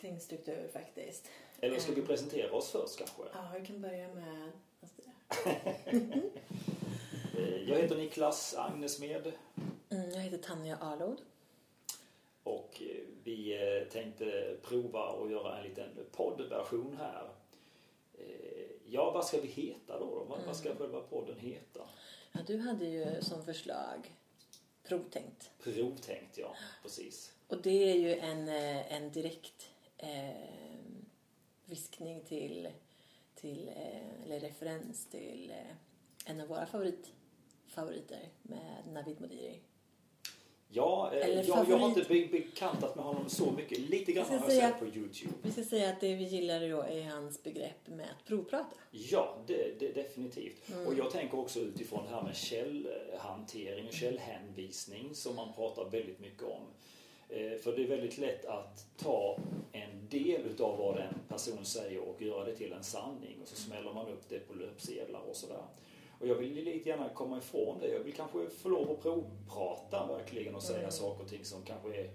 kring struktur faktiskt. Eller ska vi presentera oss först kanske? Ja, vi kan börja med... Jag heter Niklas Agnesmed Mm, jag heter Tanja Arlod. och eh, vi eh, tänkte prova att göra en liten poddversion här. Eh, Ja, vad ska vi heta då? då? Vad- Vad ska själva podden heta? Ja, du hade ju som förslag provtänkt. Provtänkt, ja. Precis. Och det är ju en, en direkt eh, viskning till, till eh, eller referens till eh, en av våra favorit, favoriter med Navid Modiri. Ja, eh, jag, jag har inte favorit. be- bekantat med honom så mycket. Lite grann har jag sett på Youtube. Vi ska säga att det vi gillar då är hans begrepp med att provprata. Ja, det, det, definitivt. Mm. Och jag tänker också utifrån det här med källhantering och källhänvisning som man pratar väldigt mycket om. Eh, För det är väldigt lätt att ta en del utav vad en person säger och göra det till en sanning och så smäller man upp det på löpsedlar och sådär. Och jag vill lite gärna komma ifrån det. Jag vill kanske få lov att provprata verkligen och säga saker och ting som kanske är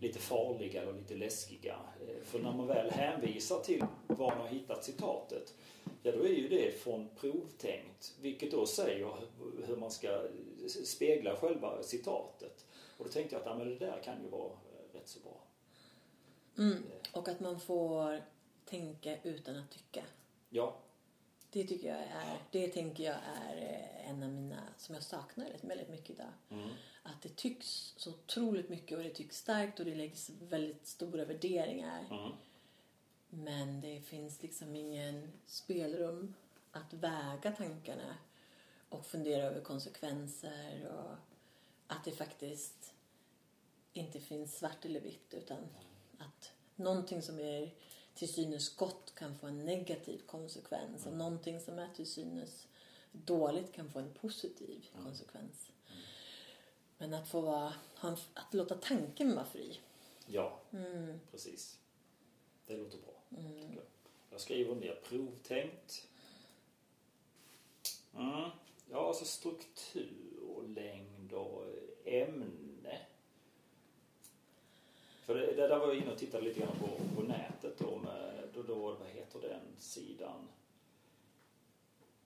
lite farliga eller lite läskiga. Eh, För när man väl hänvisar till var man har hittat citatet, ja då är ju det från provtänkt, vilket då säger hur man ska spegla själva citatet. Och då tänkte jag att ja, men det där kan ju vara eh, rätt så bra. Mm. Och att man får tänka utan att tycka. Ja, Det tycker jag är, det tänker jag är eh, en av mina, som jag saknar väldigt mycket idag. Att det tycks så otroligt mycket och det tycks starkt och det läggs väldigt stora värderingar. mm. Men det finns liksom ingen spelrum att väga tankarna och fundera över konsekvenser och att det faktiskt inte finns svart eller vitt utan att någonting som är till synes gott kan få en negativ konsekvens och någonting som är till synes dåligt kan få en positiv konsekvens. Men att få vara, att låta tanken vara fri. ja Mm. precis. Det låter bra. tycker Jag. jag skriver ner provtänkt. Mm. Ja, alltså struktur och längd och ämne. För det, det där var jag inne och tittade lite grann på, på nätet då med, då, då, vad heter den sidan?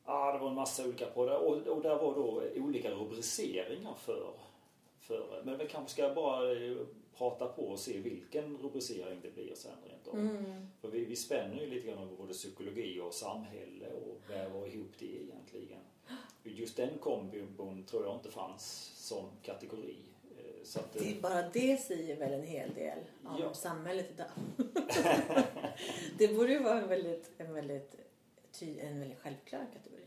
Ja, ah, det var en massa olika på det och, och där var då olika rubriceringar för, för men vi kanske ska bara eh, prata på och se vilken rubricering det blir sen rent av. Mm. För vi, vi spänner ju lite grann över både psykologi och samhälle och väver ihop det egentligen. Just den kombon tror jag inte fanns som kategori. Eh, Så att, Det är bara det säger väl en hel del om Ja. samhället idag. det borde ju vara en väldigt, en väldigt, ty, en väldigt självklar kategori.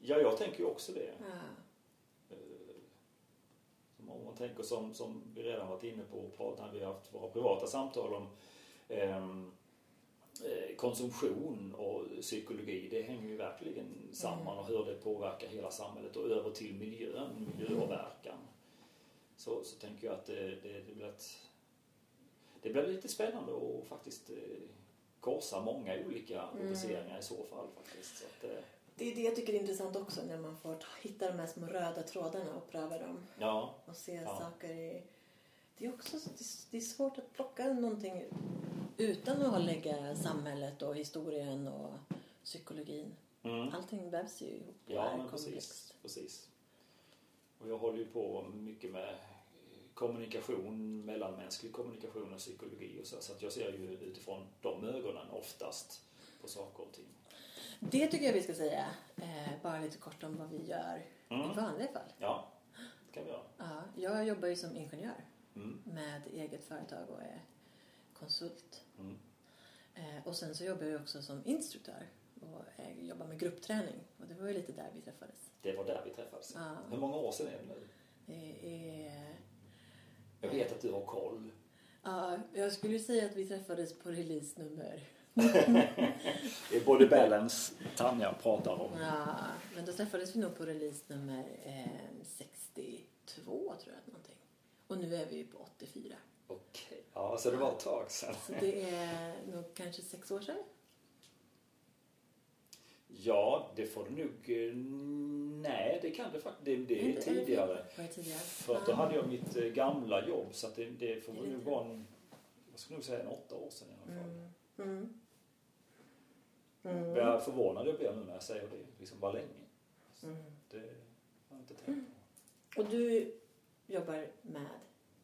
ja, jag tänker ju också det. Ja. Som Om man tänker som, som vi redan varit inne på och pratat när vi har haft våra privata samtal om ehm, eh, konsumtion och psykologi. Det hänger ju verkligen samman och hur det påverkar hela samhället och över till miljön, miljöpåverkan. Så, så tänker jag att det, det, det blir ett, det blir lite spännande att faktiskt eh, korsa många olika rubriceringar i så fall faktiskt. Så att, eh, Det är det jag tycker är intressant också när man får ta, hitta de här små röda trådarna och pröva dem ja, och se Ja. saker i... Det är också så- det är- svårt att plocka någonting utan att lägga samhället och historien och psykologin. Mm. Allting vävs ju ihop och Ja, men komplext. precis, precis. Och jag håller ju på mycket med kommunikation, mellanmänsklig kommunikation och psykologi och så. Så att jag ser ju utifrån de ögonen oftast på saker och ting. Det tycker jag vi ska säga. Eh, bara lite kort om vad vi gör Mm. i vanliga fall. Ja, det kan vi göra. Ja, jag jobbar ju som ingenjör Mm. med eget företag och är konsult. Mm. Eh, och sen så jobbar jag också som instruktör och eh, jobbar med gruppträning. Och det var ju lite där vi träffades. Det var där vi träffades. Ja. Hur många år sedan är det nu? Det är... Jag vet att du har koll. Ja, jag skulle säga att vi träffades på release nummer. Det är Body Balance Tanja pratar om. Ja, men då träffades vi nog på release nummer eh, 62 tror jag. Någonting. Och nu är vi på 84. Okej, ja så det var ett tag sedan. Så det är nog kanske sex år sedan. Ja, det får du nog... eh, Nej, det kan det faktiskt. Det, det är tidigare. För då hade jag mitt eh, gamla jobb så att det, det får nog vara en... Jag skulle nog säga en åtta år sedan i alla fall. Mm. Mm. Mm. Jag är förvånad jag blir nu när jag säger det. Liksom, vad länge? Mm. Det har jag inte tänkt på. Och du jobbar med?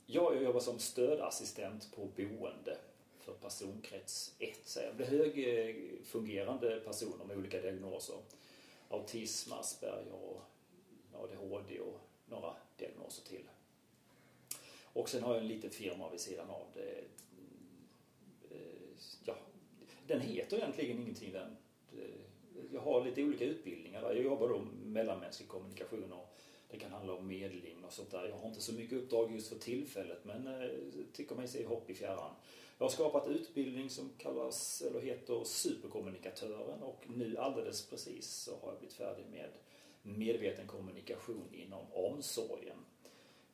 Ja, jag jobbar som stödassistent på boende för personkrets 1. Det högfungerande personer med olika diagnoser. Autism, Asperger och ADHD och några diagnoser till. Och sen har jag en liten firma vid sidan av det. Eh, ja, den heter egentligen ingenting den. Eh, jag har lite olika utbildningar där. Jag jobbar då med mellanmänsklig kommunikation och det kan handla om medling och sånt där. Jag har inte så mycket uppdrag just för tillfället men eh, tycker mig se hopp i fjärran. Jag har skapat utbildning som kallas, eller heter Superkommunikatören och nu alldeles precis så har jag blivit färdig med medveten kommunikation inom omsorgen.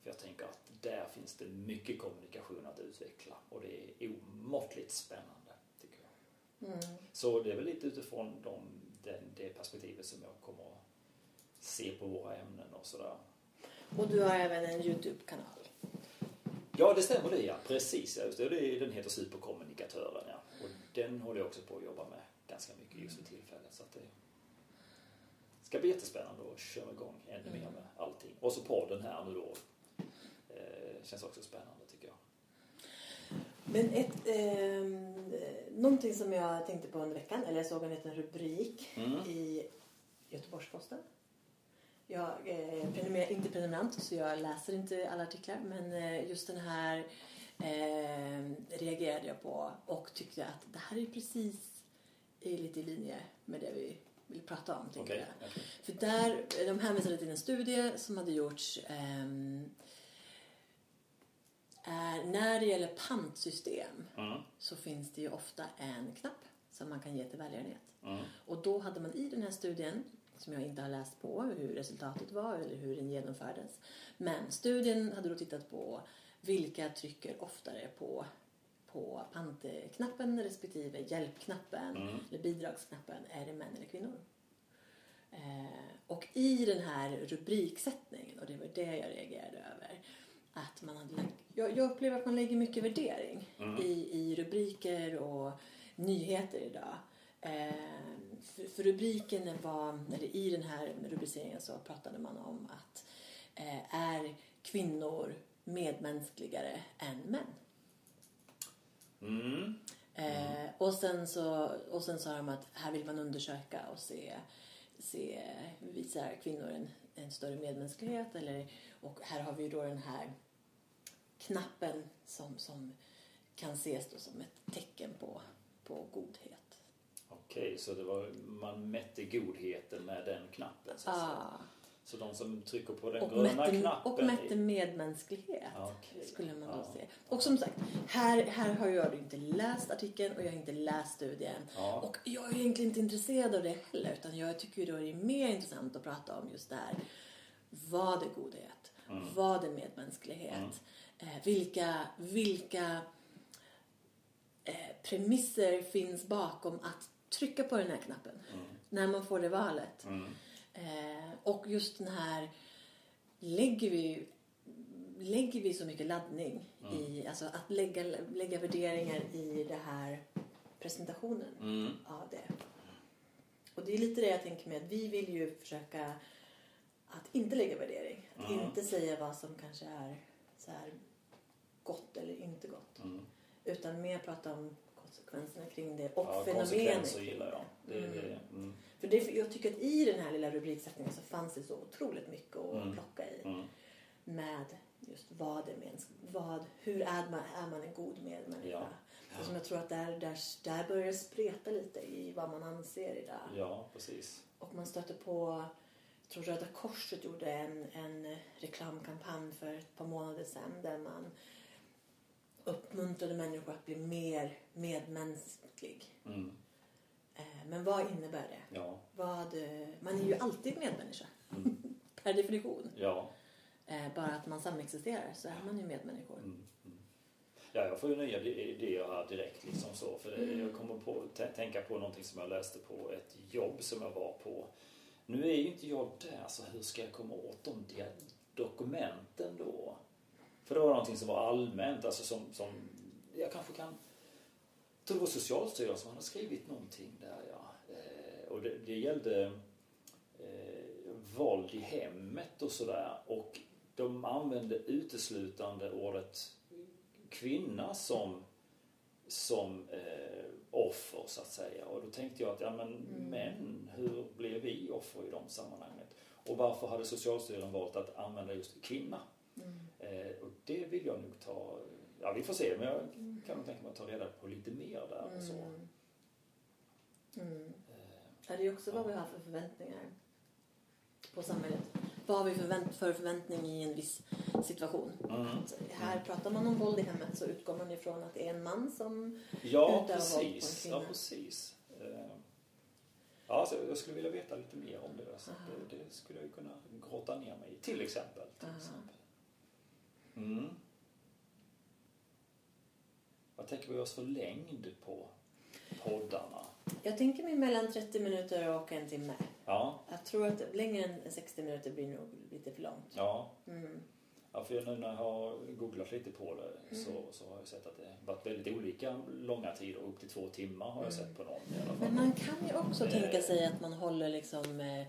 För jag tänker att där finns det mycket kommunikation att utveckla och det är omåttligt spännande tycker jag. Mm. Så det är väl lite utifrån de, den, det perspektivet som jag kommer att se på våra ämnen och sådär. Och du har även en Youtube-kanal. Ja, det stämmer det ja. Precis, ja, just det. Det är- Den heter Superkommunikatören ja. Och den håller jag också på att jobba med ganska mycket just för tillfället. Så att det ska bli jättespännande att köra igång ännu mer med allting. Och så podden här nu då. Eh, känns också spännande tycker jag. Men ett, ehm, någonting som jag tänkte på under veckan, eller jag såg en liten rubrik Mm. i Göteborgs-Posten. Jag eh, prenumererar inte prenumerant så jag läser inte alla artiklar men eh, just den här eh, reagerade jag på och tyckte att det här är precis i, lite i linje med det vi vill prata om. Okej. jag. För där, de hänvisade till en studie som hade gjorts ehm, är, när det gäller pantsystem Mm. så finns det ju ofta en knapp som man kan ge till välgörenhet. Mm. Och då hade man i den här studien, som jag inte har läst på hur resultatet var eller hur den genomfördes. Men studien hade då tittat på vilka trycker oftare på, på pantknappen respektive hjälpknappen Mm. eller bidragsknappen. Är det män eller kvinnor? Eh, och i den här rubriksättningen, och det var det jag reagerade över, att man hade lagt, jag, jag upplever att man lägger mycket värdering Mm. i, i rubriker och nyheter idag. Eh, för, för rubriken var, eller i den här rubriceringen så pratade man om att eh, är kvinnor medmänskligare än män? Mm. Eh, och, sen så, och sen sa de att här vill man undersöka och se, se visar kvinnor en, en större medmänsklighet eller, och här har vi ju då den här knappen som, som kan ses som ett tecken på, på godhet. Okej, så det var, man mätte godheten med den knappen så att säga. Ah, Så de som trycker på den och, gröna mätte, knappen och mätte medmänsklighet Ja, okej. skulle man då Ja. se. Och som sagt, här, här har jag inte läst artikeln och jag har inte läst studien. Ja. Och jag är egentligen inte intresserad av det heller utan jag tycker ju då det är mer intressant att prata om just det här. Vad är godhet? Mm. Vad är medmänsklighet? Eh, vilka vilka eh, premisser finns bakom att trycka på den här knappen när man får det valet? Mm. Eh, och just den här, lägger vi, lägger vi så mycket laddning i, alltså att lägga, lägga värderingar i det här presentationen Mm. av det. Och det är lite det jag tänker med att vi vill ju försöka att inte lägga värdering. Att Mm. inte säga vad som kanske är så här gott eller inte gott. Mm. Utan mer prata om konsekvenserna kring det och Ja, fenomenet. konsekvenser gillar jag. Det, Mm. det, mm. För det, jag tycker att i den här lilla rubriksättningen så fanns det så otroligt mycket att Mm. plocka i. Mm. Med just vad är mäns vad, hur är man, är man en god medmänniska? Ja. Så som jag tror att där, där, där börjar det spreta lite i vad man anser idag. ja, precis. Och man stöter på, jag tror Röda Korset gjorde en, en reklamkampanj för ett par månader sedan där man uppmuntrade människor att bli mer medmänsklig. Mm. Eh, Men vad innebär det? Ja. Vad, eh, man är ju alltid medmänniska. Mm. per definition. Ja. Eh, Bara att man samexisterar så är man ju medmänniskor. Mm. Mm. Ja, jag får ju nya idéer här direkt liksom så. För det, jag kommer på t- tänka på någonting som jag läste på ett jobb som jag var på. Nu är ju inte jag där, så hur ska jag komma åt de dokumenten då? För det var någonting som var allmänt, alltså som, som jag kanske kan... Jag tror det var Socialstyrelsen som hade skrivit någonting där, ja. Eh, och det, det gällde eh, våld i hemmet och sådär. Och de använde uteslutande ordet kvinna som, som eh, offer så att säga. Och då tänkte jag att, ja men män, hur blev vi offer i de sammanhanget? Och varför hade Socialstyrelsen valt att använda just kvinna? Det vill jag nog ta, ja vi får se, men jag kan nog tänka mig att ta reda på lite mer där och så. Mm. Mm. Eh, Ja, det är också vad vi har för förväntningar på samhället. Vad har vi förvänt för förväntning i en viss situation? Mm. Att Här pratar man om våld i hemmet så utgår man ifrån att det är en man som Ja, utöva våld på en precis. kvinna. Ja, precis. Eh, Ja, så jag skulle vilja veta lite mer om det. Så det, det skulle jag ju kunna grotta ner mig i, till exempel. Till exempel. Mm. Vad tänker vi oss för längd på poddarna? Jag tänker mig mellan 30 minuter och en timme. Ja, Jag tror att längre än 60 minuter blir nog lite för långt. ja. Mm. Ja, för nu när jag har googlat lite på det så, så har jag sett att det varit väldigt olika långa tider. Upp till två timmar har jag sett på någon i alla fall. Men man kan ju också Eh. tänka sig att man håller liksom eh,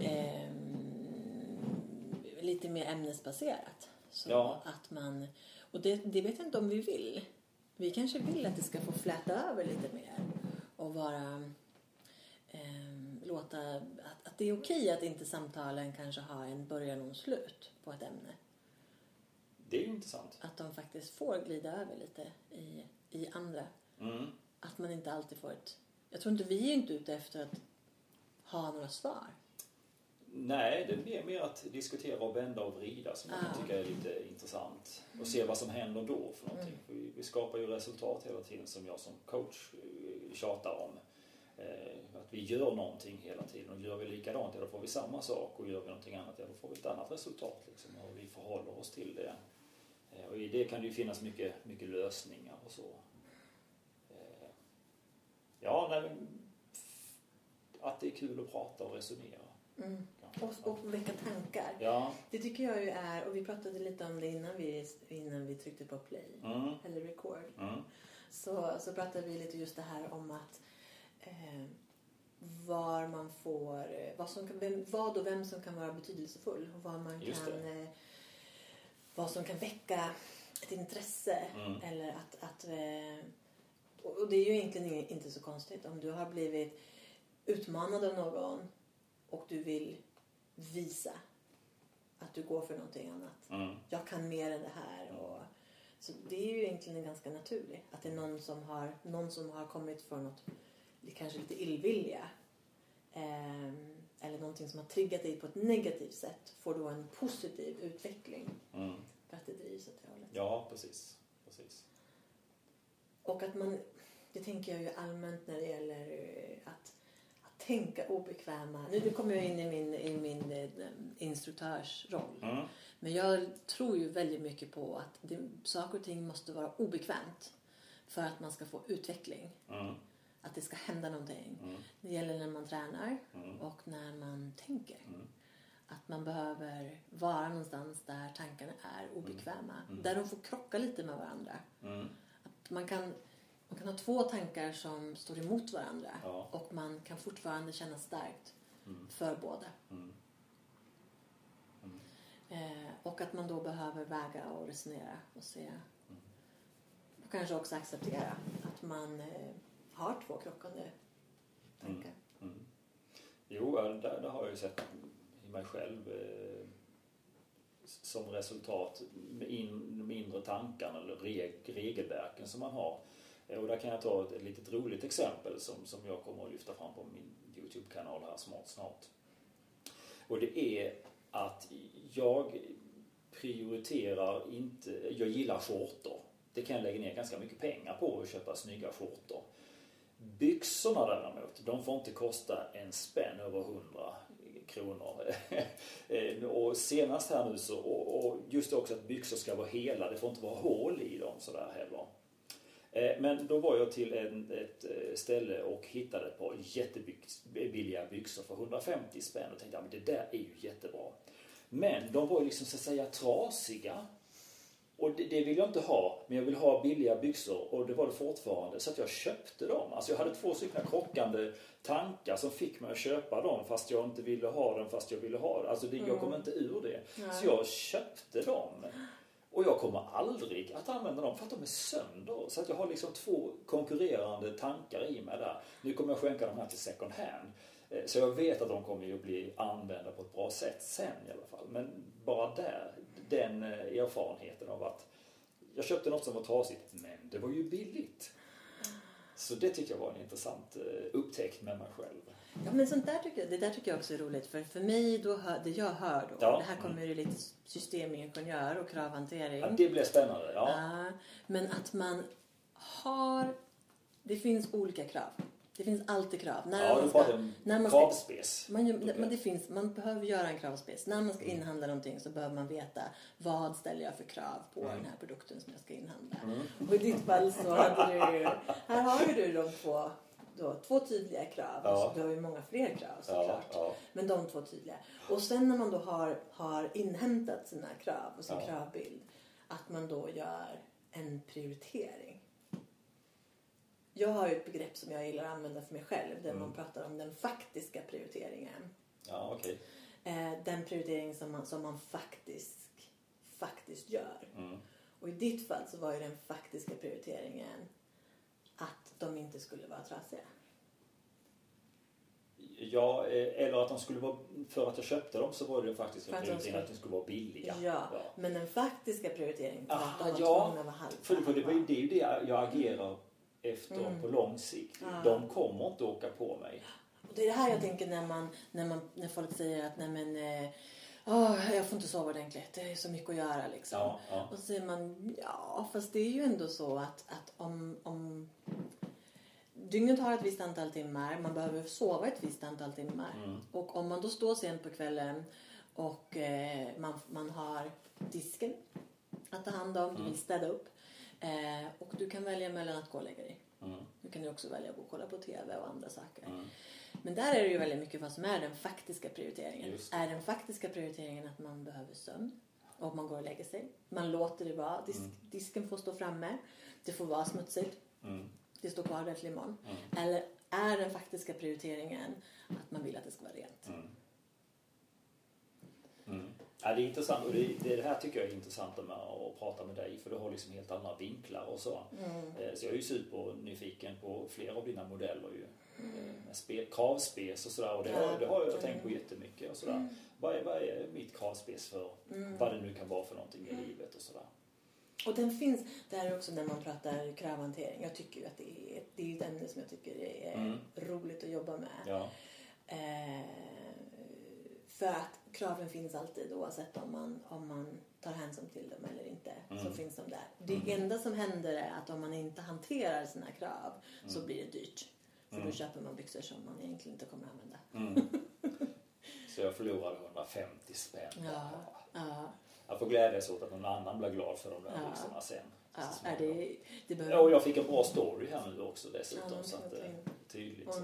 ehm, lite mer ämnesbaserat. Så Ja. att man, och det, det vet jag inte om vi vill. Vi kanske vill att det ska få fläta över lite mer och vara ehm, låta att, att det är okej att inte samtalen kanske har en början och en slut på ett ämne. Det är ju intressant. Att de faktiskt får glida över lite i, i andra. Mm. Att man inte alltid får ett... Jag tror inte vi är inte ute efter att ha några svar. Nej, det blir mer att diskutera och vända och vrida som jag Ja. tycker är lite intressant. Och se vad som händer då för någonting. För vi, vi skapar ju resultat hela tiden som jag som coach eh, tjatar om. Eh, att vi gör någonting hela tiden och gör vi likadant, ja då får vi samma sak och gör vi någonting annat, ja då får vi ett annat resultat. Liksom, och vi förhåller oss till det. Eh, och i det kan det ju finnas mycket, mycket lösningar och så. Eh, ja, nej, att det är kul att prata och resonera. Mm. Och, och väcka tankar. Ja. Det tycker jag ju är, och vi pratade lite om det innan vi, innan vi tryckte på play, Mm. eller record. Mm. Så, så pratade vi lite just det här om att eh, var man får, vad, som vem, vad och vem som kan vara betydelsefull och vad man Just kan, eh, vad som kan väcka ett intresse Mm. eller att, att eh, och det är ju egentligen inte så konstigt om du har blivit utmanad av någon och du vill visa att du går för någonting annat. Mm. Jag kan mer än det här. Och, så det är ju egentligen ganska naturligt. Att det är någon som har, någon som har kommit för något, kanske lite illvilja. ehm, eller någonting som har triggat dig på ett negativt sätt. Får då en positiv utveckling. Mm. För att det drivs åt det hållet. Ja, precis. precis. Och att man, det tänker jag ju allmänt när det gäller att tänka obekväma. Nu, nu kommer jag in i min, i min eh, instruktörsroll. Mm. Men jag tror ju väldigt mycket på att det, saker och ting måste vara obekvämt för att man ska få utveckling. Mm. Att det ska hända någonting. Mm. Det gäller när man tränar Mm. och när man tänker. Mm. Att man behöver vara någonstans där tankarna är obekväma. Mm. Där de får krocka lite med varandra. Att man, kan, man kan ha två tankar som står emot varandra Ja. och man kan fortfarande känna starkt Mm. för båda. Mm. Eh, och att man då behöver väga och resonera och se. Och kanske också acceptera att man eh, har två krockande tankar. Mm. Jo, där, där har jag ju sett i mig själv eh, som resultat med in, de inre tankarna eller reg, regelverken som man har. Eh, och där kan jag ta ett, ett litet roligt exempel som, som jag kommer att lyfta fram på min Youtube-kanal här snart, snart. Och det är att jag prioriterar inte, jag gillar skjortor Det kan jag lägga ner ganska mycket pengar på att köpa snygga skjortor. Byxorna däremot, de får inte kosta en spänn över 100 kronor. Och senast här nu så, och, och just också att byxor ska vara hela, det får inte vara hål i dem sådär heller. Eh, men då var jag till en, ett eh, ställe och hittade ett par jättebilliga byxor för 150 spänn och tänkte att det där är ju jättebra. Men de var ju liksom så att säga trasiga. Och det, det, vill jag inte ha, men jag vill ha billiga byxor och det var det fortfarande. Så att jag köpte dem. Alltså jag hade två stycken krockande tankar som fick mig att köpa dem fast jag inte ville ha dem fast jag ville ha dem. Alltså det, jag kom mm. inte ur det. Nej. Så jag köpte dem. Och jag kommer aldrig att använda dem för att de är sönder. Så att jag har liksom två konkurrerande tankar i mig där. Nu kommer jag skänka de här till second hand. Eh, så jag vet att de kommer att bli använda på ett bra sätt sen i alla fall. Men bara där, den eh, erfarenheten av att jag köpte något som var trasigt, men det var ju billigt. Så det tycker jag var en intressant eh, upptäckt med mig själv. Ja men sånt där tycker jag, det där tycker jag också är roligt för för mig då hör, det jag hör då, ja. det här kommer ju lite systemingenjör och kravhantering. Ja, det blir spännande. Ja. ja. Men att man har, det finns olika krav. Det finns alltid krav. När ja, man ska, när man kravspec. Man, man, det finns, man behöver göra en kravspec. När man ska mm. inhandla någonting så behöver man veta vad ställer jag för krav på mm. den här produkten som jag ska inhandla. Mm. Och i ditt fall så hade du, här har ju du de två då, två tydliga krav. Ja. Alltså, du har ju många fler krav såklart. Ja, ja. Men de två tydliga. Och sen när man då har, har inhämtat sina krav och sin kravbild. Att man då gör en prioritering. Jag har ju ett begrepp som jag gillar att använda för mig själv. Där mm. man pratar om den faktiska prioriteringen. Ja, okay. Eh, den prioritering som man, som man faktiskt, faktiskt gör. Mm. Och i ditt fall så var ju den faktiska prioriteringen att de inte skulle vara trasiga. Ja, eh, eller att de skulle vara, för att jag köpte dem så var det faktiskt en prioritering att de skulle vara billiga. Ja, ja. men den faktiska prioriteringen var att var ja. För, för det, det är ju det jag agerar efter mm. på lång sikt. Ja. De kommer inte åka på mig. Och det är det här jag tänker när, man, när, man, när folk säger att nej men eh, oh, jag får inte sova ordentligt, det är så mycket att göra liksom. Ja, ja. Och så säger man, ja fast det är ju ändå så att, att om, om Dygnet har ett visst antal timmar, man behöver sova ett visst antal timmar. Mm. Och om man då står sent på kvällen och eh, man, man har disken att ta hand om, mm. du vill städa upp. Eh, och du kan välja mellan att gå och lägga dig. Mm. Du kan ju också välja att gå och kolla på TV och andra saker. Mm. Men där är det ju väldigt mycket vad som är den faktiska prioriteringen. Är den faktiska prioriteringen att man behöver sömn och man går och lägger sig. Man låter det vara. Disk, mm. Disken får stå framme. Det får vara smutsigt. Mm. Det står kvar till imorgon. Mm. Eller är den faktiska prioriteringen att man vill att det ska vara rent? Mm. Mm. Ja, det är intressant och det, det här tycker jag är intressant med att prata med dig för du har liksom helt andra vinklar och så. Mm. Eh, så jag är ju supernyfiken på flera av dina modeller ju. Mm. kravspes och sådär och det, har, det har jag mm. tänkt på jättemycket och sådär. Mm. Vad, är, vad är mitt kravspes för mm. vad det nu kan vara för någonting i mm. livet och sådär. Och den finns, det här är också när man pratar kravhantering. Jag tycker ju att det är, det är ett ämne som jag tycker är mm. roligt att jobba med. Ja. Eh, för att kraven finns alltid oavsett om man, om man tar hänsyn till dem eller inte. Mm. Så finns de där. Det mm. enda som händer är att om man inte hanterar sina krav så blir det dyrt. För mm. då köper man byxor som man egentligen inte kommer att använda. Mm. Så jag förlorade 150 spänn. Ja, ja. Jag får glädjas åt att någon annan blir glad för de där ja. byxorna sen. Ja, är det, det behöver... ja, och jag fick en bra story här nu också dessutom. Ja, så att är tydligt. Så.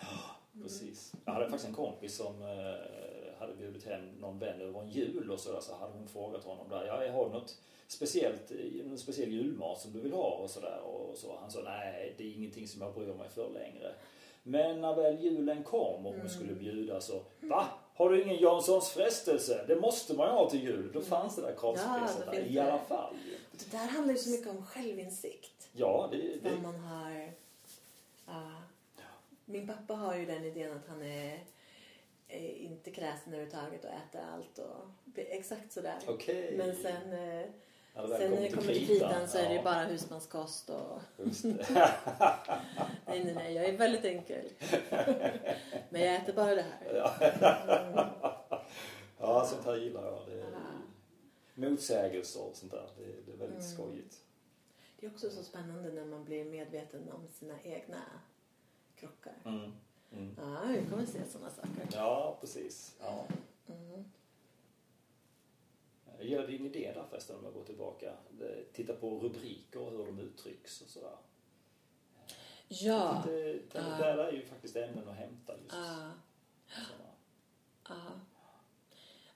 Ja, precis. Jag hade faktiskt en kompis som eh, hade bjudit hem någon vän över en jul och så, där, så hade hon frågat honom där. Ja, jag har något speciellt, någon speciell julmat som du vill ha och sådär. Och så. Han sa nej, det är ingenting som jag bryr mig för längre. Men när väl julen kom och hon mm. skulle bjuda så, va? Har du ingen Janssons frestelse? Det måste man ju ha till jul. Då fanns det där kravspecet ja, i alla fall. Det där handlar ju så mycket om självinsikt. Ja, det... det... Vad man har... Uh, min pappa har ju den idén att han är, inte kräsen överhuvudtaget och äter allt och exakt sådär. Okay. Men sen Ja, Sen när det kommer till kritan så är det ju bara husmanskost och... nej, nej, nej. Jag är väldigt enkel. Men jag äter bara det här. Mm. ja, sånt här gillar jag. Det är motsägelser och sånt där. Det, det är väldigt mm. skojigt. Det är också så spännande när man blir medveten om sina egna krockar. Mm. Mm. Ja, vi kommer se sådana saker. Ja, precis. Ja. Mm. Jag gillar din idé där förresten om jag går tillbaka. Det- Titta på rubriker och hur de uttrycks och sådär. Ja. Det, det, Ja. Där är ju faktiskt ämnen att hämta just Ja. sådana. Ja.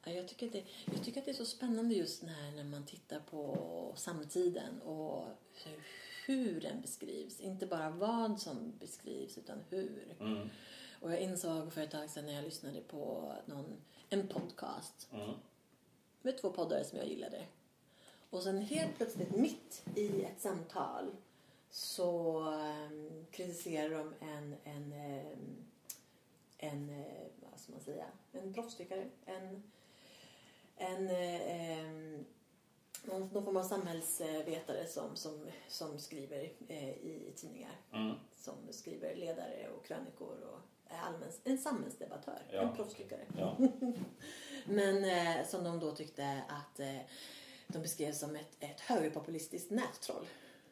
Ja, jag, tycker det, jag tycker att det är så spännande just när, när man tittar på samtiden och hur, hur den beskrivs. Inte bara vad som beskrivs utan hur. Mm. Och jag insåg för ett tag sedan när jag lyssnade på någon, en podcast Mm. Med två poddare som jag gillade. Och sen helt plötsligt mitt i ett samtal så um, kritiserar de en, en, ehm, en, eh, vad ska man säga, en proffstyckare. En, en, eh, ehm, någon, någon form av samhällsvetare som, som, som skriver eh, i tidningar. Mm. Som skriver ledare och krönikor och är allmän, en samhällsdebattör. Ja, en proffstyckare. Ja. Men eh, som de då tyckte att eh, de beskrev som ett, ett högerpopulistiskt nättroll.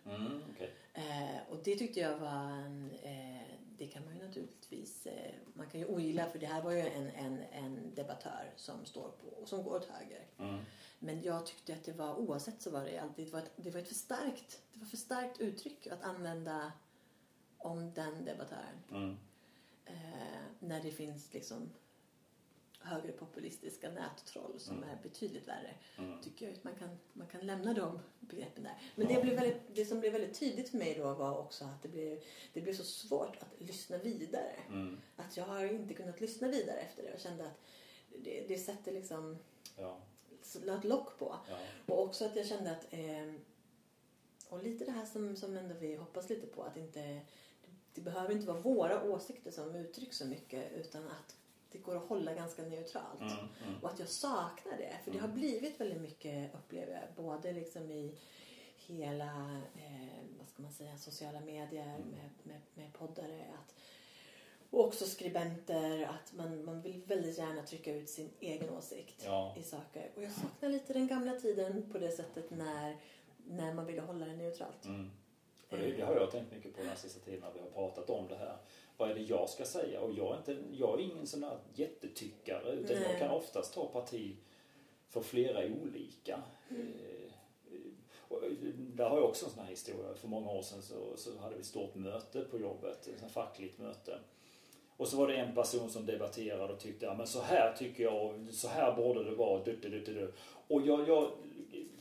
Mm. Okej. Eh, och det tyckte jag var en, eh, det kan man ju naturligtvis, eh, man kan ju ogilla för det här var ju en, en, en debattör som står på, som går åt höger. Mm. Men jag tyckte att det var, oavsett så var det alltid, det var ett, det var ett för starkt, det var för starkt uttryck att använda om den debattören. Mm. Eh, när det finns liksom högerpopulistiska nättroll som Mm. är betydligt värre. Mm. Tycker jag att man kan, man kan lämna de begreppen där. Men Ja. det, blev väldigt, det som blev väldigt tydligt för mig då var också att det blev, det blev så svårt att lyssna vidare. Mm. Att jag har inte kunnat lyssna vidare efter det och kände att det, det sätter liksom Ja. ett lock på. Ja. Och också att jag kände att eh, och lite det här som, som ändå vi hoppas lite på att inte det behöver inte vara våra åsikter som uttrycks så mycket utan att det går att hålla ganska neutralt. Mm. Mm. Och att jag saknar det. För det har Mm. blivit väldigt mycket, upplever jag, både liksom i hela, eh, vad ska man säga, sociala medier Mm. med, med, med poddare. Att, och också skribenter, att man, man vill väldigt gärna trycka ut sin egen åsikt Ja. i saker. Och jag saknar lite den gamla tiden på det sättet när, när man ville hålla det neutralt. Mm. För det, det har jag tänkt mycket på den sista tiden när vi har pratat om det här. Vad är det jag ska säga? Och jag är, inte, jag är ingen sån där jättetyckare utan Nej. jag kan oftast ta parti för flera olika. Mm. Eh, och där har jag också en sån här historia. För många år sedan så, så hade vi ett stort möte på jobbet, ett här fackligt möte. Och så var det en person som debatterade och tyckte ja, men så här tycker jag och så här borde det vara. Du, du, du, du. Och jag, jag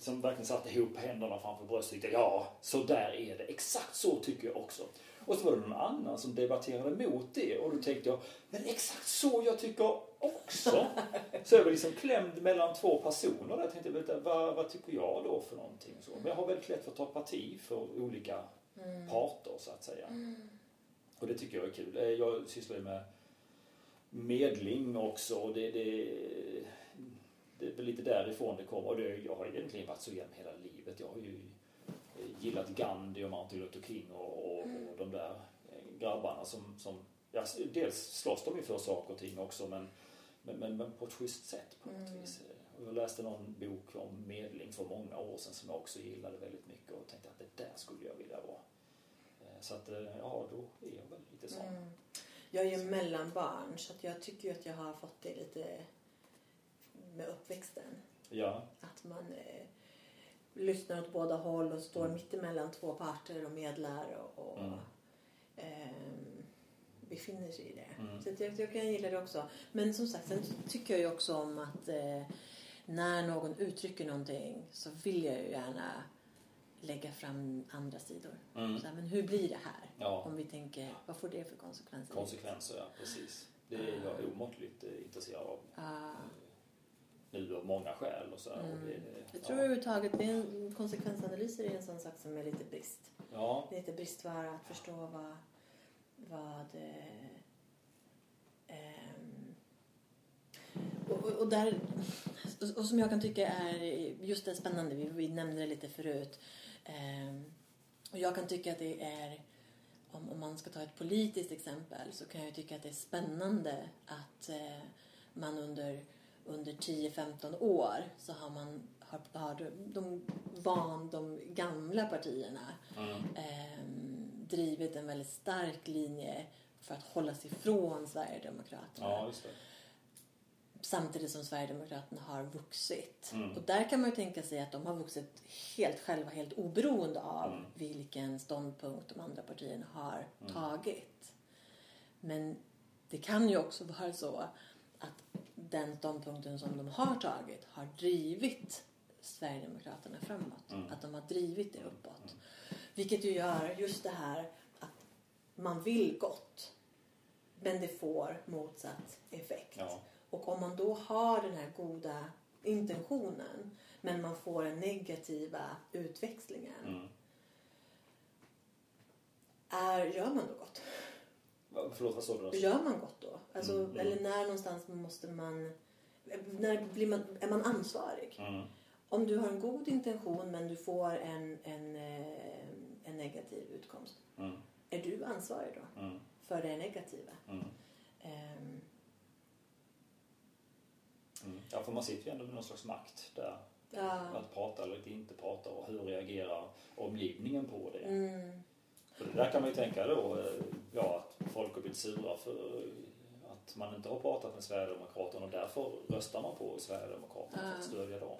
som verkligen satte ihop händerna framför bröstet tyckte ja, så där är det. Exakt så tycker jag också. Och så var det någon annan som debatterade mot det och då tänkte jag, men exakt så jag tycker också. Så jag var liksom klämd mellan två personer där. Jag tänkte, vänta, vad, vad tycker jag då för någonting? Så, men jag har väldigt lätt för att ta parti för olika Mm. parter så att säga. Och det tycker jag är kul. Eh, Jag sysslar ju med medling också och det, det, det är väl lite därifrån det kommer. Och det, jag har egentligen varit så genom hela livet. Jag har ju gillat Gandhi och Martin Luther King och, och, och de där eh, grabbarna som, som ja, dels slåss de ju för saker och ting också men, men, men, men på ett schysst sätt på något Mm. vis. Jag läste någon bok om medling för många år sedan som jag också gillade väldigt mycket och tänkte att det där skulle jag vilja vara. Eh, Så att, eh, ja, då är jag väl lite sån. Mm. Jag är ju mellanbarn så jag tycker ju att jag har fått det lite med uppväxten. Ja, Att man eh, lyssnar åt båda håll och står Mm. mitt emellan två parter och medlar och, och Mm. ehm, befinner sig i det. Mm. Så jag, jag kan gilla det också. Men som sagt, sen tycker jag ju också om att eh, när någon uttrycker någonting så vill jag ju gärna lägga fram andra sidor. Mm. Så här, men hur blir det här? Ja. Om vi tänker, vad får det för konsekvenser? konsekvenser, ja precis. Det är jag omåttligt eh, intresserad av. Ah. Nu av många skäl och så. här, Och Mm. det, Jag tror överhuvudtaget det är en, konsekvensanalyser är en sån sak som är lite brist. Ja, Det är lite bristvara att förstå vad, vad eh, ehm, och, och, där och, som jag kan tycka är just det spännande, vi, vi nämnde det lite förut. Ehm, och jag kan tycka att det är om, om man ska ta ett politiskt exempel så kan jag tycka att det är spännande att eh, man under, under 10-15 år så har man har, har de van de gamla partierna Mm. eh, drivit en väldigt stark linje för att hålla sig ifrån Sverigedemokraterna. Ja, just det. Samtidigt som Sverigedemokraterna har vuxit. Mm. Och där kan man ju tänka sig att de har vuxit helt själva, helt oberoende av Mm. vilken ståndpunkt de andra partierna har Mm. tagit. Men det kan ju också vara så den ståndpunkten som de har tagit har drivit Sverigedemokraterna framåt. Mm. Att de har drivit det uppåt. Vilket ju gör just det här att man vill gott men det får motsatt effekt. Ja. Och om man då har den här goda intentionen men man får den negativa utväxlingen. Mm. Är, gör man då gott? Förlåt, vad sa du? Gör man gott då? Alltså, Mm, mm. Eller när någonstans måste man... När blir man, är man ansvarig? Mm. Om du har en god intention men du får en, en, eh, en negativ utkomst. Mm. Är du ansvarig då Mm. för det negativa? Mm. Mm. Ja, för man sitter ju ändå med någon slags makt där. ja. Att prata eller inte prata och hur reagerar omgivningen på det? För det där kan man ju tänka då, eh, ja, att folk har blivit sura för att man inte har pratat med Sverigedemokraterna och därför röstar man på Sverigedemokraterna för att Ja. stödja dem.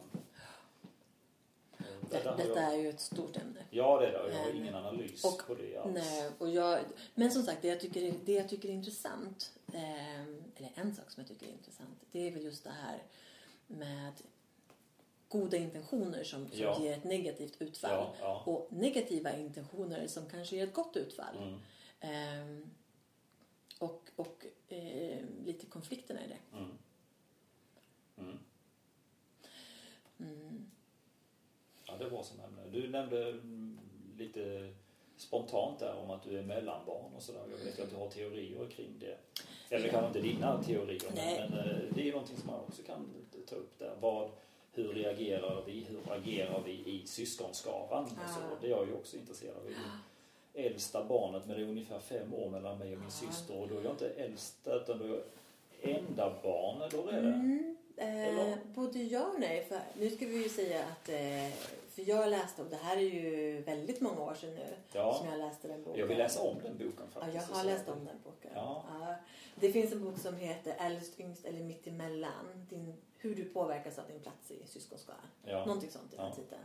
Det, detta jag, är ju ett stort ämne. Ja, det är det. och Jag har Eh, ingen analys och- på det alls. Nej, och jag, men som sagt, det jag tycker, är- det jag tycker är intressant, eh, eller en sak som jag tycker är intressant, det är väl just det här med goda intentioner som, som Ja. ger ett negativt utfall. Ja, ja. Och negativa intentioner som kanske ger ett gott utfall. Mm. Ehm, och och eh, lite konflikterna i det. Mm. Mm. Mm. Ja, det var som ämne. Du nämnde mm, lite spontant där om att du är mellanbarn och sådär. Jag vet att du har teorier kring det. Eller kanske inte dina teorier, men, Nej. men eh, det är ju någonting som man också kan ta upp där. Vad, hur reagerar vi? Hur agerar vi i syskonskaran? Och så. Ja. Det är jag ju också intresserad av. Ju Äldsta barnet, men det är ungefär fem år mellan mig och min Ja. syster. Och då är jag inte äldsta, utan då är jag enda barn, eller hur är det? Mm, eh, både ja och nej. För nu ska vi ju säga att eh, för jag läste om det här är ju väldigt många år sedan nu Ja. som jag läste den boken. Jag vill läsa om den boken Ja, faktiskt. jag har läst om den boken. Ja. Det finns en bok som heter Äldst, yngst eller mittemellan. Din, hur du påverkas av din plats i syskonskaran. Ja. Någonting sånt i den Ja. titeln.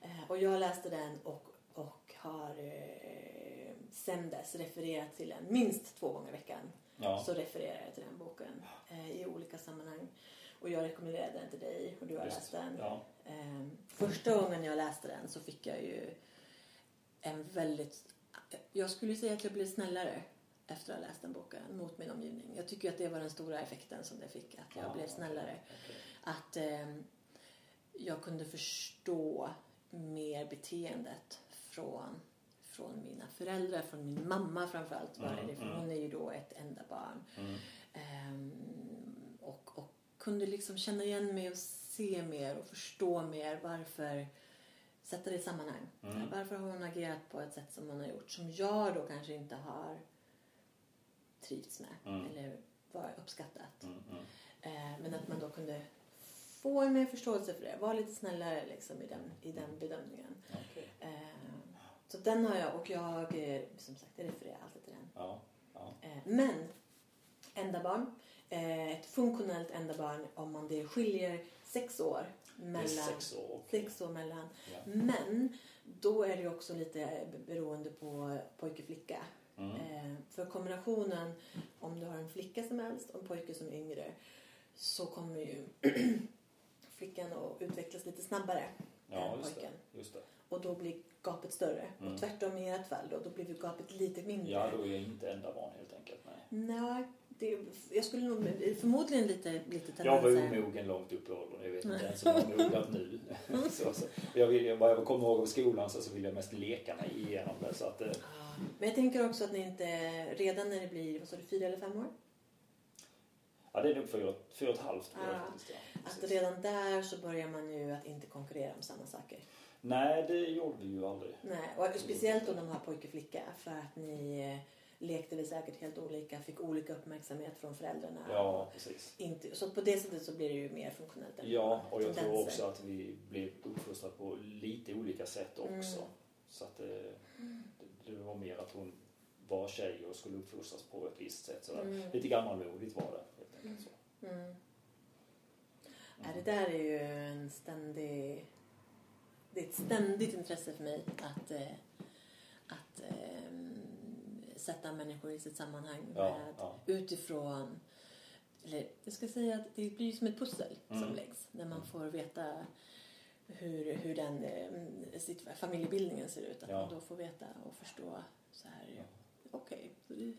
Eh, och jag läste den och, och har eh, sen dess refererat till den minst två gånger i veckan. Ja. Så refererar jag till den boken eh, i olika sammanhang. Och jag rekommenderade den till dig och du har Just. läst den. Ja. Eh, första gången jag läste den så fick jag ju en väldigt... Jag skulle säga att jag blev snällare efter att ha läst den boken mot min omgivning. Jag tycker att det var den stora effekten som det fick, att jag Ja, blev snällare. okej. Att eh, jag kunde förstå mer beteendet från, från mina föräldrar, från min mamma framförallt var Mm, det, för mm. hon är ju då ett enda barn. Mm. Ehm, och, och kunde liksom känna igen mig och se mer och förstå mer varför sätta det i sammanhang. Mm. Varför har hon agerat på ett sätt som hon har gjort som jag då kanske inte har trivts med Mm. eller var uppskattat. Mm, mm. Eh, men att man då kunde få en mer förståelse för det. Vara lite snällare liksom i den, i den bedömningen. Okej. Eh, så den har jag och jag, eh, som sagt, jag refererar alltid till den. Ja. Ja. Eh, Men enda barn, eh, ett funktionellt enda barn om man det skiljer sex år Det mellan sex år. sex år mellan. Ja. Men då är det också lite beroende på pojke flicka. Mm. Eh, för kombinationen, om du har en flicka som äldst och en pojke som är yngre så kommer ju flickan att utvecklas lite snabbare Ja, än just det. pojken. Just det. Och då blir gapet större. Mm. Och tvärtom i ert fall då, då blir gapet lite mindre. Ja, då är jag inte enda barn helt enkelt. Nej. Nej, det, jag skulle nog förmodligen lite, lite Jag var omogen långt upp i åldern. Jag vet inte ens om jag har mognat nu. så, så. Jag vad jag kommer ihåg av skolan så, så vill jag mest leka mig igenom det. Så att, eh, Men jag tänker också att ni inte, redan när det blir, vad sa du, fyra eller fem år? ja, det är nog fyra, fyra och ett halvt. jag Ja. faktiskt, ja. Att redan där så börjar man ju att inte konkurrera om samma saker. Nej, det gjorde vi ju aldrig. Nej, och speciellt om de har pojke och flicka för att ni, lekte vi säkert helt olika, fick olika uppmärksamhet från föräldrarna. Ja, precis. Inte, så på det sättet så blir det ju mer funktionellt. Ja, och jag tror också att vi blev uppfostrade på lite olika sätt också. Mm. Så att det, det, det var mer att hon var tjej och skulle uppfostras på ett visst sätt. Så Mm. Lite gammalmodigt var det helt enkelt. Så. Mm. Ja, det där är ju en ständig... Det är ett ständigt intresse för mig att, eh, att eh, sätta människor i sitt sammanhang med, ja. utifrån... Eller jag ska säga att det blir som ett pussel som Mm. läggs när man får veta hur, hur den eh, sitt, familjebildningen ser ut. Att Ja. man då får veta och förstå så här, Ja. okej, så det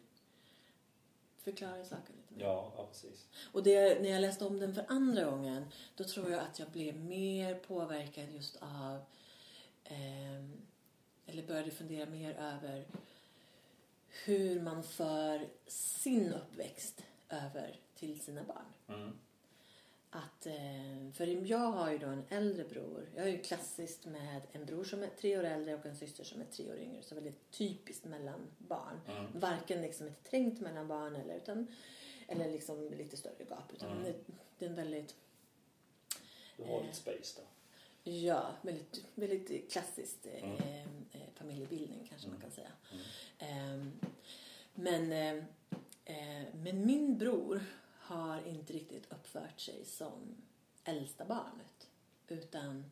förklarar saker lite mer. Ja, ja, precis. Och det, när jag läste om den för andra gången då tror jag att jag blev mer påverkad just av ehm, eller började fundera mer över hur man för sin uppväxt över till sina barn. Mm. Att, eh, för jag har ju då en äldre bror. Jag är ju klassiskt med en bror som är tre år äldre och en syster som är tre år yngre. Så väldigt typiskt mellan barn. Mm. Varken liksom ett trängt mellan barn eller, utan, eller liksom lite större gap. Utan Mm. det, det är en väldigt, Du har Eh. lite space där. Ja, väldigt, väldigt klassiskt eh, Mm. eh, familjebildning kanske man Mm. kan säga. Mm. Eh, men, eh, men min bror har inte riktigt uppfört sig som äldsta barnet. Utan,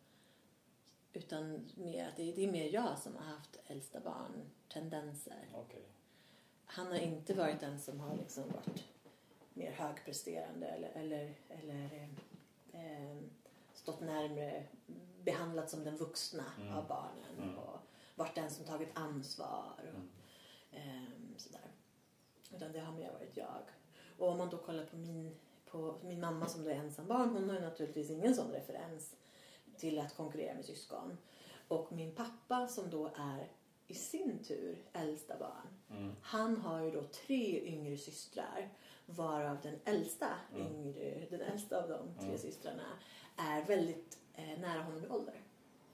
utan mer, att det, det är mer jag som har haft äldsta barn-tendenser. Okej. Han har inte varit den som har liksom varit mer högpresterande eller, eller, eller eh, eh, stått närmare, behandlat som den vuxna Mm. av barnen Mm. och varit den som tagit ansvar. Och. Ehm, sådär. Utan det har mer varit jag. Och om man då kollar på min, på min mamma som då är ensam barn, hon har ju naturligtvis ingen sån referens till att konkurrera med syskon. Och min pappa som då är i sin tur äldsta barn, Mm. han har ju då tre yngre systrar varav den äldsta, Mm. yngre, den äldsta av de tre Mm. systrarna är väldigt eh, nära honom i ålder.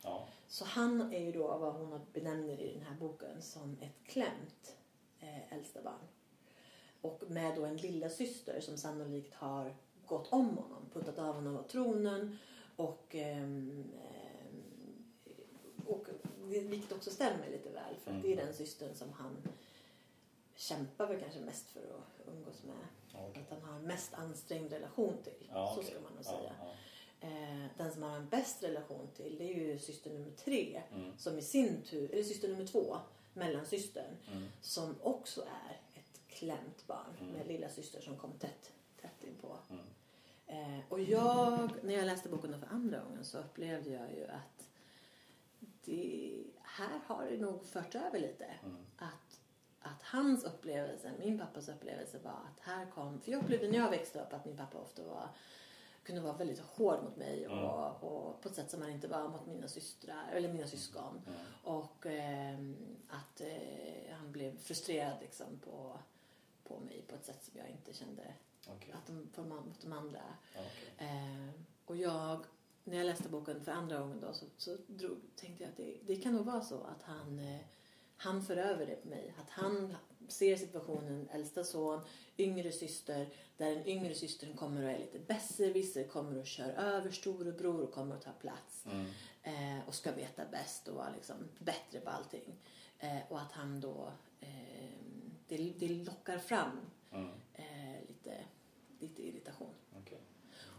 Ja. Så han är ju då vad hon benämner i den här boken som ett klämt eh, äldsta barn. Och med då en lilla syster som sannolikt har gått om honom, puttat av honom av tronen och, ehm, ehm, och vilket också stämmer lite väl för att det är Mm. den systern som han kämpar väl kanske mest för att umgås med. Okej. Att han har mest ansträngd relation till. Ja, så okej. ska man nog säga. ja. Eh, den som har en bäst relation till det är ju syster nummer tre Mm. som i sin tur, eller syster nummer två, mellansystern, Mm. som också är ett klämt barn Mm. med lilla syster som kom tätt, tätt inpå. Mm. Eh, och jag, när jag läste boken för andra gången så upplevde jag ju att det, här har det nog fört över lite. Mm. Att, att hans upplevelse, min pappas upplevelse var att här kom, för jag upplevde när jag växte upp att min pappa ofta var kunde vara väldigt hård mot mig Mm. och, på ett sätt som han inte var mot mina systrar eller mina syskon. Mm. Och ehm, att eh, han blev frustrerad liksom på, på mig på ett sätt som jag inte kände Okej. att de, för, mot de andra. Okej. Eh, och jag, när jag läste boken för andra gången då så, så drog, tänkte jag att det, det kan nog vara så att han, eh, han för över det på mig. Att han ser situationen, äldsta son, yngre syster, där den yngre systern kommer och är lite besserwisser, kommer och kör över storebror och kommer att ta plats. Mm. Eh, och ska veta bäst och vara liksom bättre på allting. Eh, och att han då, eh, det, det lockar fram Mm. eh, lite, lite irritation. Okej.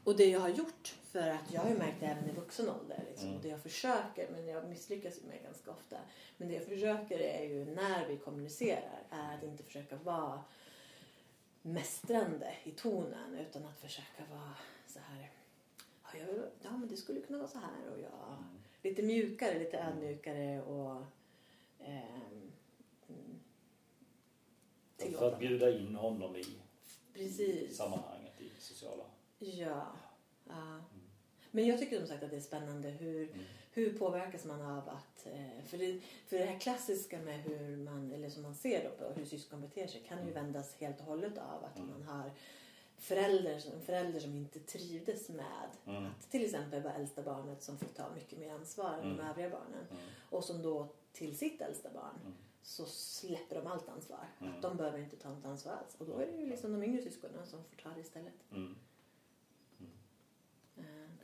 Och det jag har gjort, för att jag har ju märkt det även i vuxen ålder, liksom, Mm. och det jag försöker, men jag misslyckas ju med ganska ofta. Men det jag försöker är ju när vi kommunicerar, är att inte försöka vara mästrande i tonen, utan att försöka vara så här, ja, jag, ja men det skulle kunna vara så här och jag, Mm. lite mjukare, lite ödmjukare och ehm, För att bjuda in honom i Precis. sammanhanget, i sociala... Ja. ja. Men jag tycker som sagt att det är spännande hur, Mm. hur påverkas man av att... eh, För det, för det här klassiska med hur man, eller som man ser då på hur syskon beter sig kan ju vändas helt och hållet av att Mm. man har förälder, en förälder som inte trivdes med Mm. att till exempel vara äldsta barnet som fick ta mycket mer ansvar än de Mm. övriga barnen. Mm. Och som då till sitt äldsta barn Mm. så släpper de allt ansvar. Mm. Att de behöver inte ta något ansvar alls. Och då är det ju liksom de yngre syskonen som får ta det istället.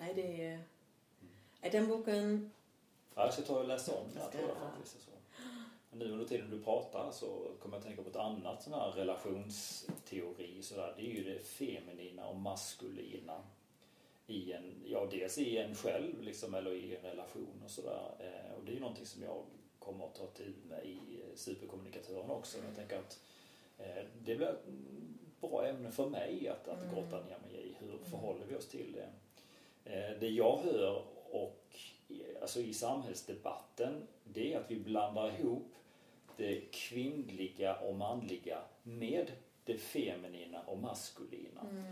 Nej, det är... Nej, den boken... Ja, jag ska ta och läsa om den här tror jag faktiskt. Så. Men Nu under tiden du pratar så kommer jag att tänka på ett annat sån här relationsteori. Så där. Det är ju det feminina och maskulina. I en, ja, dels i en själv liksom, eller i en relation och sådär. Eh, och det är ju någonting som jag kommer att ta till med i superkommunikatören också. Jag tänker att eh, det blir ett bra ämne för mig att, att Mm. grotta ner mig i. Hur förhåller vi oss till det? Eh, det jag hör och alltså i samhällsdebatten det är att vi blandar ihop det kvinnliga och manliga med det feminina och maskulina. Mm.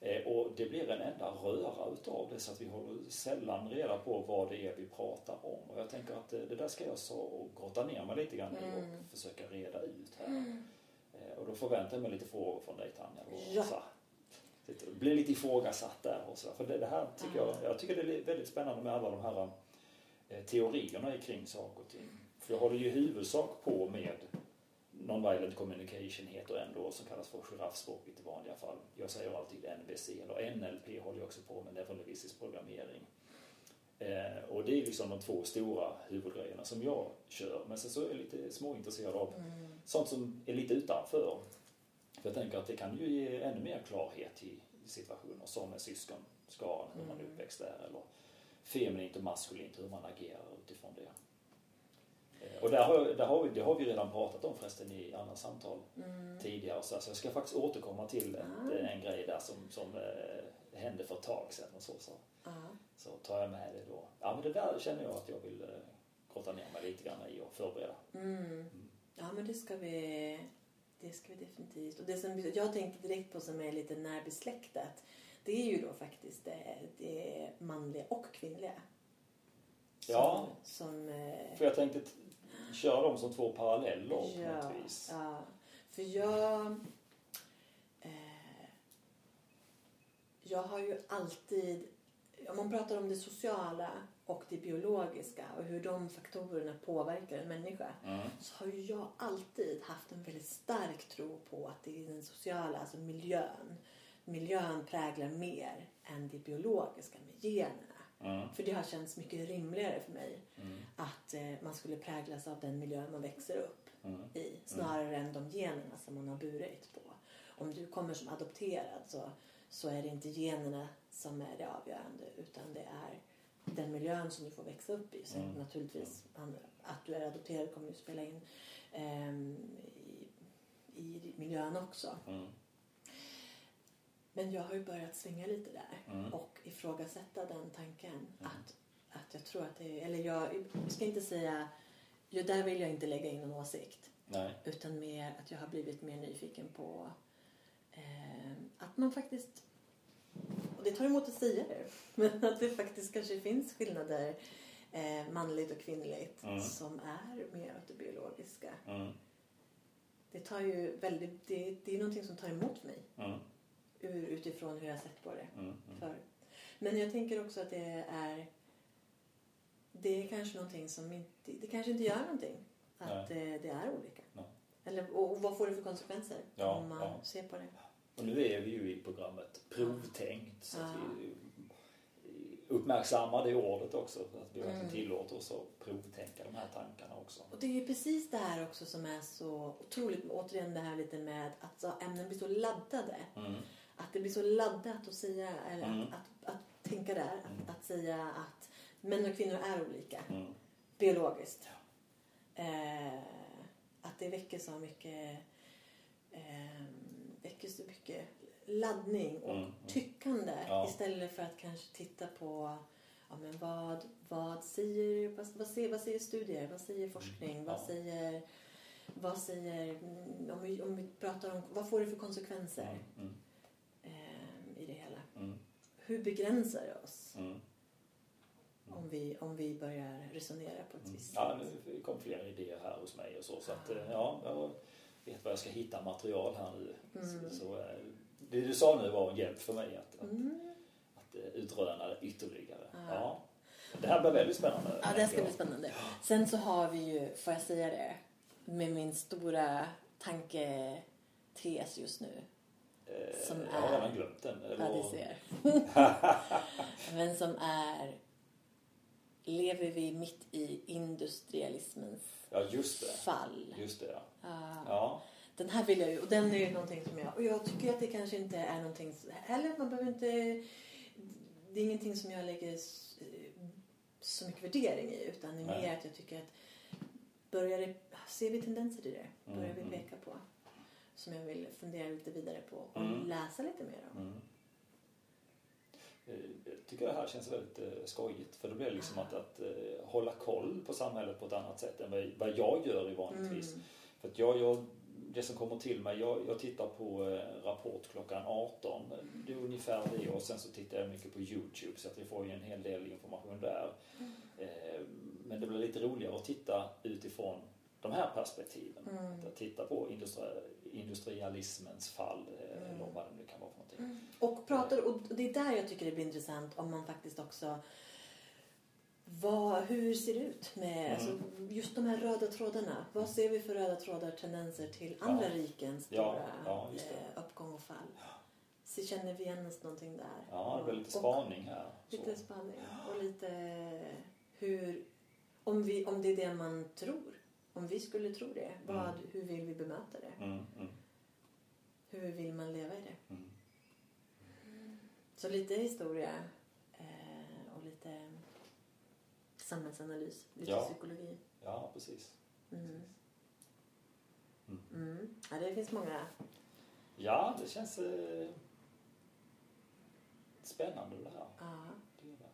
Eh, och det blir en enda röra utav det så att vi håller sällan reda på vad det är vi pratar om. Och jag tänker att eh, det där ska jag så grotta ner mig lite grann Mm. och försöka reda ut här. Eh, och då förväntar jag mig lite frågor från dig Tanja. Och Ja. så här, lite- ifrågasatt där och så. För det, det här tycker jag, Ah. jag tycker det är väldigt spännande med alla de här eh, teorierna kring saker och ting. För jag håller ju i huvudsak på med Non-violent communication heter ändå som kallas för giraffspråket i vanliga fall. Jag säger alltid NVC eller NLP håller jag också på med, neurolingvistisk programmering. Eh, och det är liksom de två stora huvudgrejerna som jag kör. Men sen så är jag lite småintresserad av Mm. sånt som är lite utanför. För jag tänker att det kan ju ge ännu mer klarhet i situationer som med syskonskaran, hur man är Mm. uppväxt där. Eller feminint och maskulint, hur man agerar utifrån det. Eh, Och där har, där har vi, det har vi redan pratat om förresten i andra samtal Mm. tidigare. Så alltså jag ska faktiskt återkomma till ett, Ah. en grej där som, som eh, hände för ett tag sedan. Och så, så, Ja. så tar jag med det då. Ja men det där känner jag att jag vill eh, grotta ner mig lite grann i och förbereda. Mm. Ja, men det ska vi, det ska vi definitivt. Och det som jag tänker direkt på som är lite närbesläktat, det är ju då faktiskt det, det manliga och kvinnliga. Som, Ja. Som, eh, För jag tänkte köra dem som två paralleller på ja, något vis. ja. För jag... Eh, jag har ju alltid... Om man pratar om det sociala och det biologiska och hur de faktorerna påverkar en människa Mm. så har ju jag alltid haft en väldigt stark tro på att det är den sociala, alltså miljön. Miljön präglar mer än det biologiska med generna. Mm. För det har känts mycket rimligare för mig Mm. att eh, man skulle präglas av den miljö man växer upp Mm. i snarare än de generna som man har burit på. Om du kommer som adopterad så, så är det inte generna som är det avgörande utan det är den miljön som du får växa upp i. Sen Mm. naturligtvis att du är adopterad kommer ju spela in ehm, i, i miljön också. Mm. Men jag har ju börjat svänga lite där Mm. och ifrågasätta den tanken att, att jag tror att det är, eller jag, jag ska inte säga, ju där vill jag inte lägga in någon åsikt Nej. utan mer att jag har blivit mer nyfiken på eh, att man faktiskt, och det tar emot att säga det, men att det faktiskt kanske finns skillnader eh, manligt och kvinnligt Mm. som är mer åt det biologiska. Mm. Det tar ju väldigt, det, det är någonting som tar emot mig Mm. ur, utifrån hur jag har sett på det Mm. Mm. förut. Men jag tänker också att det är det är kanske någonting som inte, det kanske inte gör någonting att det, det är olika. Nej. Eller, och, och vad får det för konsekvenser Ja, om man ja. ser på det? Och nu är vi ju i programmet provtänkt så att Ja. vi uppmärksammar det ordet också. Att vi verkligen Mm. tillåter oss att provtänka de här tankarna också. Och det är ju precis det här också som är så otroligt, återigen det här lite med att ämnen blir så laddade. Mm. Att det blir så laddat att säga, eller Mm. att, att, att tänka där, Mm. att, att säga att män och kvinnor är olika. Mm. biologiskt. Eh, att det väcker så mycket eh, väcker så mycket laddning och Mm, mm. tyckande Ja. istället för att kanske titta på ja, men vad, vad, säger, vad, vad, säger, vad säger studier, vad säger forskning, Mm, vad ja. säger vad säger, mm, om vi, om vi pratar om, vad får det för konsekvenser Mm. eh, i det hela? Mm. Hur begränsar det oss Mm. om, vi, om vi börjar resonera på ett Mm. visst Ja, sätt? nu kom fler idéer här hos mig och så. Så att, eh, ja, vet vad jag ska hitta material här nu. Mm. Så, så, eh, det du sa nu var en hjälp för mig att, att, Mm. att eh, utröna det ytterligare. Ja. Ja. Det här blir väldigt spännande. Ja, det ska bli spännande. Sen så har vi ju, får jag säga det, med min stora tanketes just nu. Eh, Som jag har är- redan glömt den. Ja, det ser. Men som är... Lever vi mitt i industrialismens Ja, just det. fall? Just det, ja. Ja. ja. Den här vill jag ju, och den är ju någonting som jag, och jag tycker att det kanske inte är någonting, eller man behöver inte, det är ingenting som jag lägger s- så mycket värdering i utan det är Nej. mer att jag tycker att börjar det, ser vi tendenser i det, börjar vi Mm, peka på som jag vill fundera lite vidare på och Mm. läsa lite mer om. Mm. Eh, Jag tycker det här känns väldigt eh, skojigt för det blir liksom att, att eh, hålla koll på samhället på ett annat sätt än vad, vad jag gör i vanligtvis. Mm. För att jag, jag, det som kommer till mig, jag, jag tittar på eh, Rapport klockan 18. Det är ungefär det och sen så tittar jag mycket på Youtube så att jag får ju en hel del information där. Eh, men det blir lite roligare att titta utifrån de här perspektiven. Mm. Att titta på industri, industrialismens fall eh, Mm. eller vad det nu kan vara för någonting. Och, pratar, och det är där jag tycker det blir intressant om man faktiskt också vad, hur ser det ut med Mm. alltså, just de här röda trådarna? Vad ser vi för röda trådar, tendenser till andra Ja. rikens Ja, stora ja, det. eh, uppgång och fall? Så känner vi igen oss någonting där? Ja, det blir lite spaning här. Lite Så. spaning och lite hur, om, vi, om det är det man tror. Om vi skulle tro det, vad, Mm. hur vill vi bemöta det? Mm, mm, Hur vill man leva i det? mm. Så lite historia eh, och lite samhällsanalys, lite Ja. psykologi. Ja, precis. Mm. Mm. Mm. Ja, det finns många. Ja, det känns eh, spännande det här. Ja. Det det.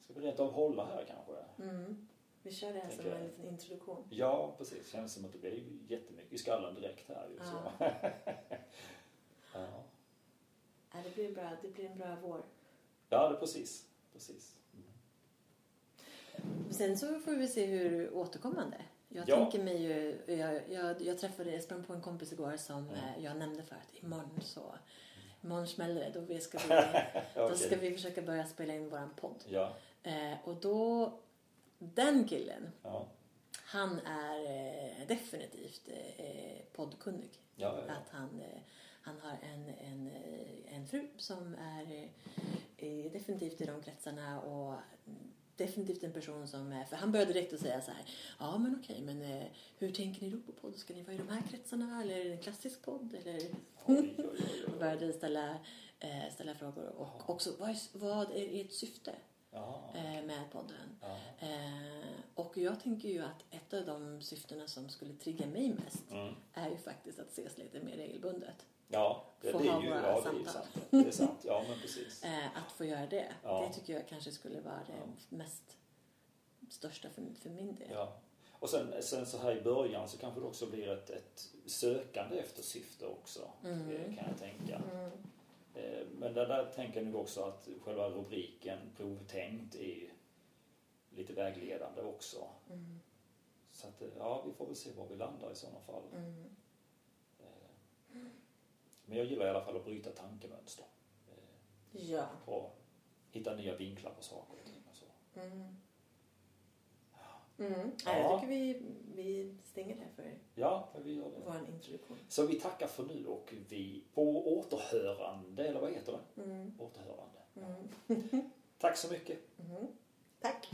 Ska vi rent av hålla här kanske? Mm. Vi kör det här som Tänker en liten introduktion. Ja, precis. Känns som att det blir jättemycket i skallen direkt här ju. Så. ja. Ja, det, blir bra. det blir en bra vår. ja, det precis. precis. Sen så får vi se hur återkommande. Jag Ja. tänker mig ju, jag, jag, jag träffade, jag sprang på en kompis igår som Mm. eh, jag nämnde för att imorgon så, imorgon smäller det. Då vi ska vi, då Okej. ska vi försöka börja spela in våran podd. Ja, Eh, och då, den killen, ja, han är eh, definitivt eh, poddkunnig. ja. Att han, eh, han har en, en, eh, en fru som är eh, definitivt i de kretsarna och definitivt en person som är, för han började direkt att säga så här, ja men okej, men eh, hur tänker ni då på podd? Ska ni vara i de här kretsarna eller är det en klassisk podd? Eller Oj, oj, oj, oj. började ställa, eh, ställa frågor och också vad är, vad är ert syfte eh, med podden? Eh, och jag tänker ju att ett av de syftena som skulle trigga mig mest Mm. är ju faktiskt att ses lite mer regelbundet. Ja, det, Få det är ha ju våra ja, det är sant. Det är sant. Ja, men precis. Eh, att få göra det, Ja. det tycker jag kanske skulle vara det mest största för, för min del. Ja. Och sen, sen så här i början så kanske det också blir ett, ett sökande efter syfte också, Mm. eh, kan jag tänka. Mm. Eh, Men där, där tänker jag nog också att själva rubriken provtänkt är lite vägledande också. Mm. Så att, ja, vi får väl se var vi landar i sådana fall. Mm. Men jag gillar i alla fall att bryta tankemönster. Ja. Och hitta nya vinklar på saker och ting och så. Mm. Mm. Ja. Jag tycker vi, vi stänger där för Ja, vi gör det. vår introduktion. Så vi tackar för nu och vi på återhörande, eller vad heter det? Mm. Återhörande. Mm. Tack så mycket. Mm. Tack.